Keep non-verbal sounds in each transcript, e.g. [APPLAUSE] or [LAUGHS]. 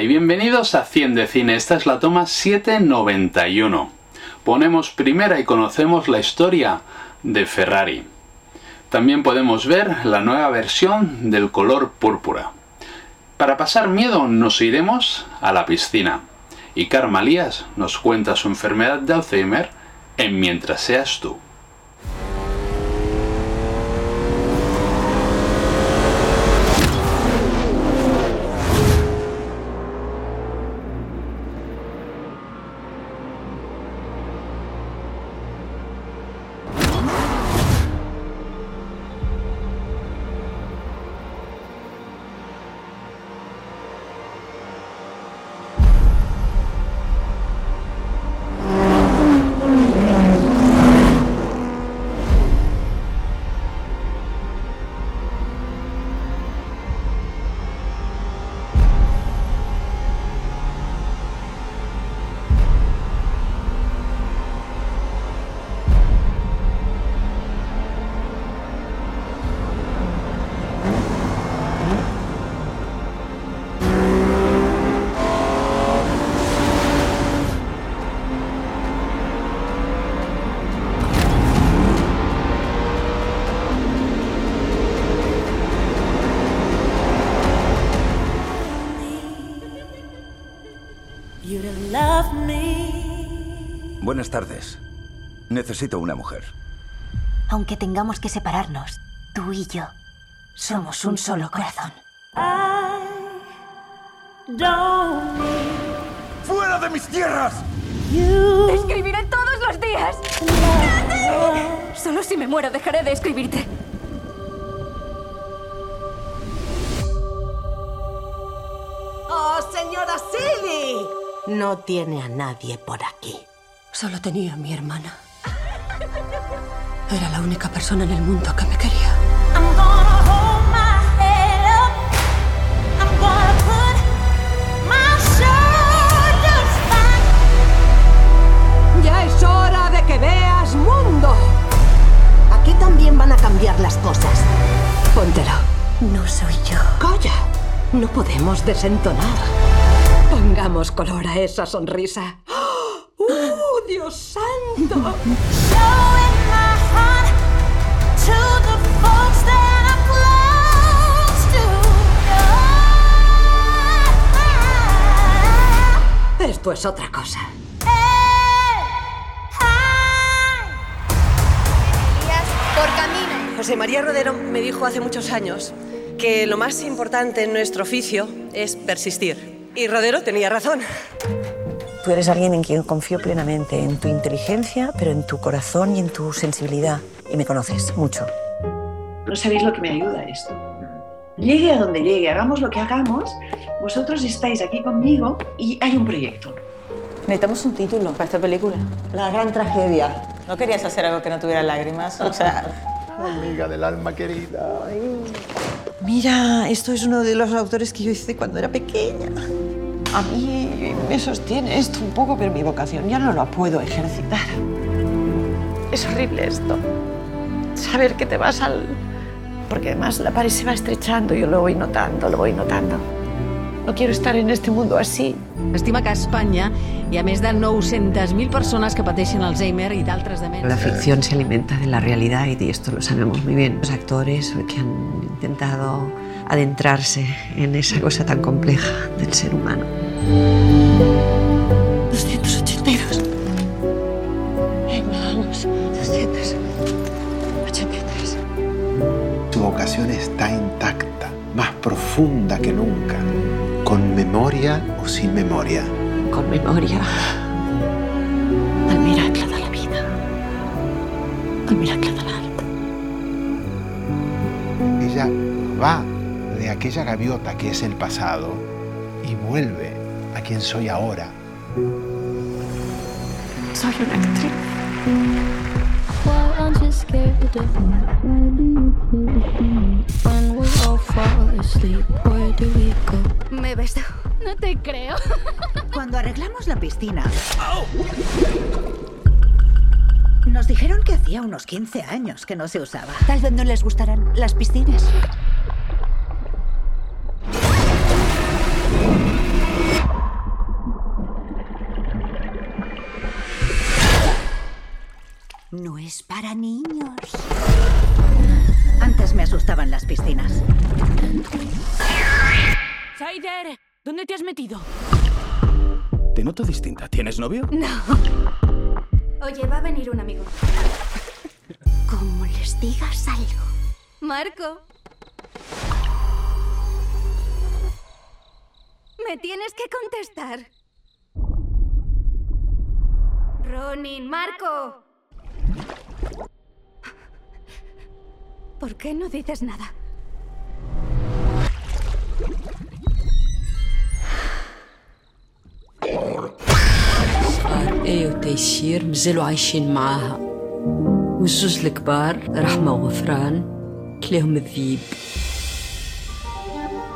Y bienvenidos a 100 de Cine. Esta es la toma 791. Ponemos primera y conocemos la historia de Ferrari. También podemos ver la nueva versión del color púrpura. Para pasar miedo nos iremos a la piscina. Y Carmalías nos cuenta su enfermedad de Alzheimer en Mientras seas tú. Buenas tardes. Necesito una mujer. Aunque tengamos que separarnos, tú y yo somos un solo corazón. ¡Fuera de mis tierras! Te escribiré todos los días. Solo si me muero dejaré de escribirte. ¡Oh, señora Silly! No tiene a nadie por aquí. Solo tenía a mi hermana. Era la única persona en el mundo que me quería. ¡Ya es hora de que veas mundo! Aquí también van a cambiar las cosas. Póntelo. No soy yo. ¡Calla! No podemos desentonar. Pongamos color a esa sonrisa. ¡Uh, Dios santo! Esto es otra cosa. Por camino. José María Rodero me dijo hace muchos años que lo más importante en nuestro oficio es persistir. Y Rodero tenía razón. Tú eres alguien en quien confío plenamente, en tu inteligencia, pero en tu corazón y en tu sensibilidad. Y me conoces mucho. No sabéis lo que me ayuda esto. Llegue a donde llegue, hagamos lo que hagamos, vosotros estáis aquí conmigo y hay un proyecto. Necesitamos un título para esta película. La gran tragedia. ¿No querías hacer algo que no tuviera lágrimas? O sea, Amiga del alma querida. Mira, esto es uno de los autores que yo hice cuando era pequeña. A mí me sostiene esto un poco, pero mi vocación ya no la puedo ejercitar. Es horrible esto. Saber que te vas al... Porque además la pared se va estrechando, yo lo voy notando, lo voy notando. No quiero estar en este mundo así. Estima que a Espanya hi ha més de 900.000 persones que pateixen Alzheimer i d'altres demències. La ficción se alimenta de la realidad y esto lo sabemos muy bien. Los actores que han intentado adentrarse en esa cosa tan compleja del ser humano. 282. Venga, vamos. 283. Su vocación está intacta, más profunda que nunca, con memoria o sin memoria. Con memoria al miracle de la vida, al miracle de l'art. Ella va de aquella gaviota que es el pasado y vuelve a quien soy ahora. Soy una actriz. Me beso. No te creo. [LAUGHS] Cuando arreglamos la piscina. Nos dijeron que hacía unos 15 años que no se usaba. Tal vez no les gustarán las piscinas. No es para niños. Antes me asustaban las piscinas. Saider, ¿dónde te has metido? Te noto distinta. ¿Tienes novio? No. Oye, va a venir un amigo. Como les digas algo. Marco. Me tienes que contestar. Ronin, Marco. ¿Por qué no dices nada? إيه وتيسير مازالوا عايشين معاها. والزوز الكبار رحمة وغفران كليهم الذيب.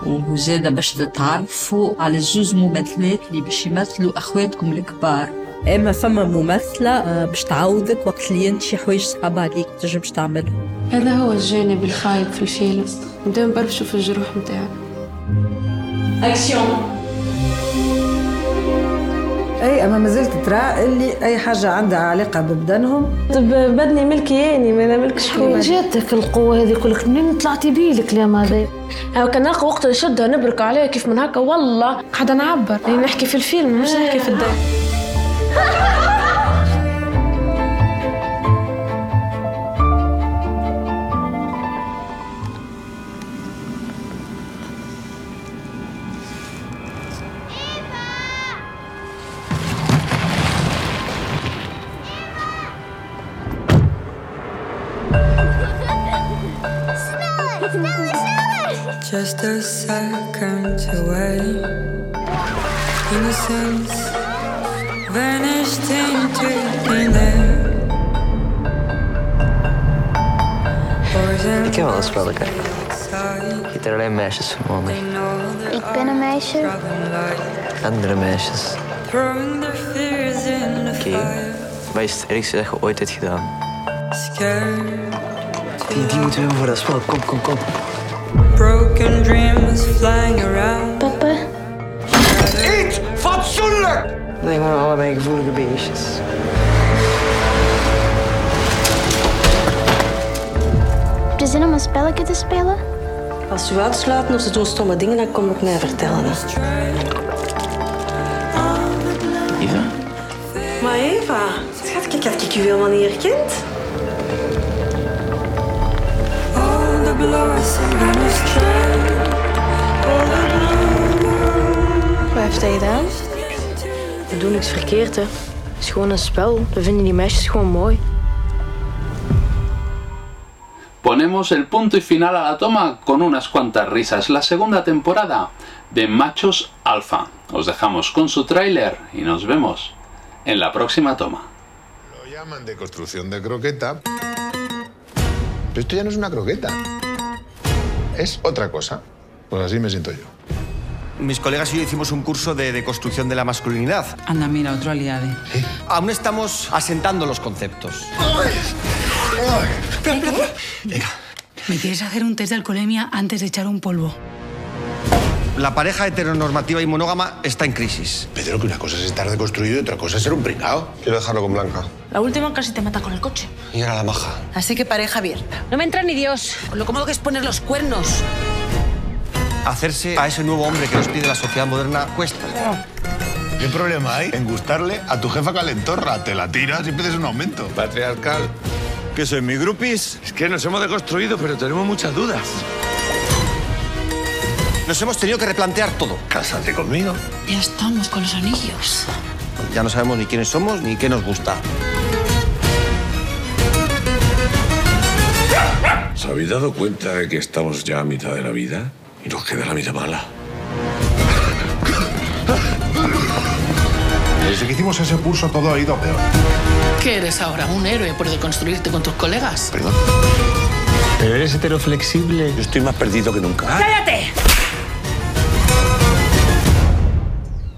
وزادة باش تتعرفوا على الزوز ممثلات اللي باش يمثلوا أخواتكم الكبار. أما فما ممثلة آه، باش تعوضك وقت اللي أنت شي حوايج صعب عليك تنجمش تعملهم. هذا هو الجانب الخايب في الفيلم. دايما برشوا في الجروح متاعي اكسيون أي أما ما زلت ترى اللي أي حاجة عندها علاقة ببدنهم. طب بدني ملكي يعني ما أنا ملك شكون جاتك القوة هذه كلك منين طلعتي بيه الكلام هذا؟ هاو كان نلقى وقت نشدها نبرك عليها كيف من هكا والله. قاعدة نعبر. يعني نحكي في الفيلم مش نحكي في الدار. [LAUGHS] Just a second away. Innocence vanished into thin air. Ik ken wel een spelletje. Je er alleen meisjes vermonden. Ik ben een meisje. Andere meisjes. Oké. Wat is het ergste dat je ooit hebt gedaan? Die, die moeten we hebben voor dat spel. Kom, kom, kom. Broken dreams flying around. Papa. Eet fatsoenlijk! Nee, maar allebei gevoelige beestjes. Heb je zin om een spelletje te spelen? Als ze u uitsluiten of ze doen stomme dingen, dan kom ik mij vertellen. Eva? Maar Eva, schat, ik had ik u helemaal niet herkend. Wat heeft hij gedaan? We doen niks verkeerd, hè. Het is gewoon een spel. We vinden die meisjes gewoon mooi. Ponemos el punto y final a la toma con unas cuantas risas. La segunda temporada de Machos Alfa. Os dejamos con su tráiler y nos vemos en la próxima toma. Lo llaman de construcción de croqueta. Pero esto ya no es una croqueta. Es otra cosa. Pues así me siento yo. Mis colegas y yo hicimos un curso de, de construcción de la masculinidad. Anda, mira, otro aliado. Aún estamos asentando los conceptos. ¿Me quieres hacer un test de alcoholemia antes de echar un polvo? La pareja heteronormativa y monógama está en crisis. Pedro, que una cosa es estar deconstruido y otra cosa es ser un pringao. Quiero dejarlo con Blanca. La última casi te mata con el coche. Y ahora la maja. Así que pareja abierta. No me entra ni Dios. Con lo cómodo que es poner los cuernos. Hacerse a ese nuevo hombre que nos pide la sociedad moderna cuesta. ¿Qué problema hay en gustarle a tu jefa calentorra? Te la tiras y pides un aumento. Patriarcal. ¿Qué soy, mi grupis? Es que nos hemos deconstruido, pero tenemos muchas dudas. Nos hemos tenido que replantear todo. Cásate conmigo. Ya estamos con los anillos. Ya no sabemos ni quiénes somos ni qué nos gusta. ¿Os habéis dado cuenta de que estamos ya a mitad de la vida? Y nos queda la mitad mala. Desde que hicimos ese curso todo ha ido peor. ¿Qué eres ahora? ¿Un héroe por deconstruirte con tus colegas? Perdón. Pero eres heteroflexible. Yo estoy más perdido que nunca. ¡Cállate!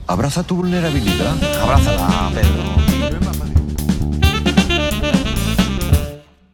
Abraza tu vulnerabilidad. Abrázala, Pedro.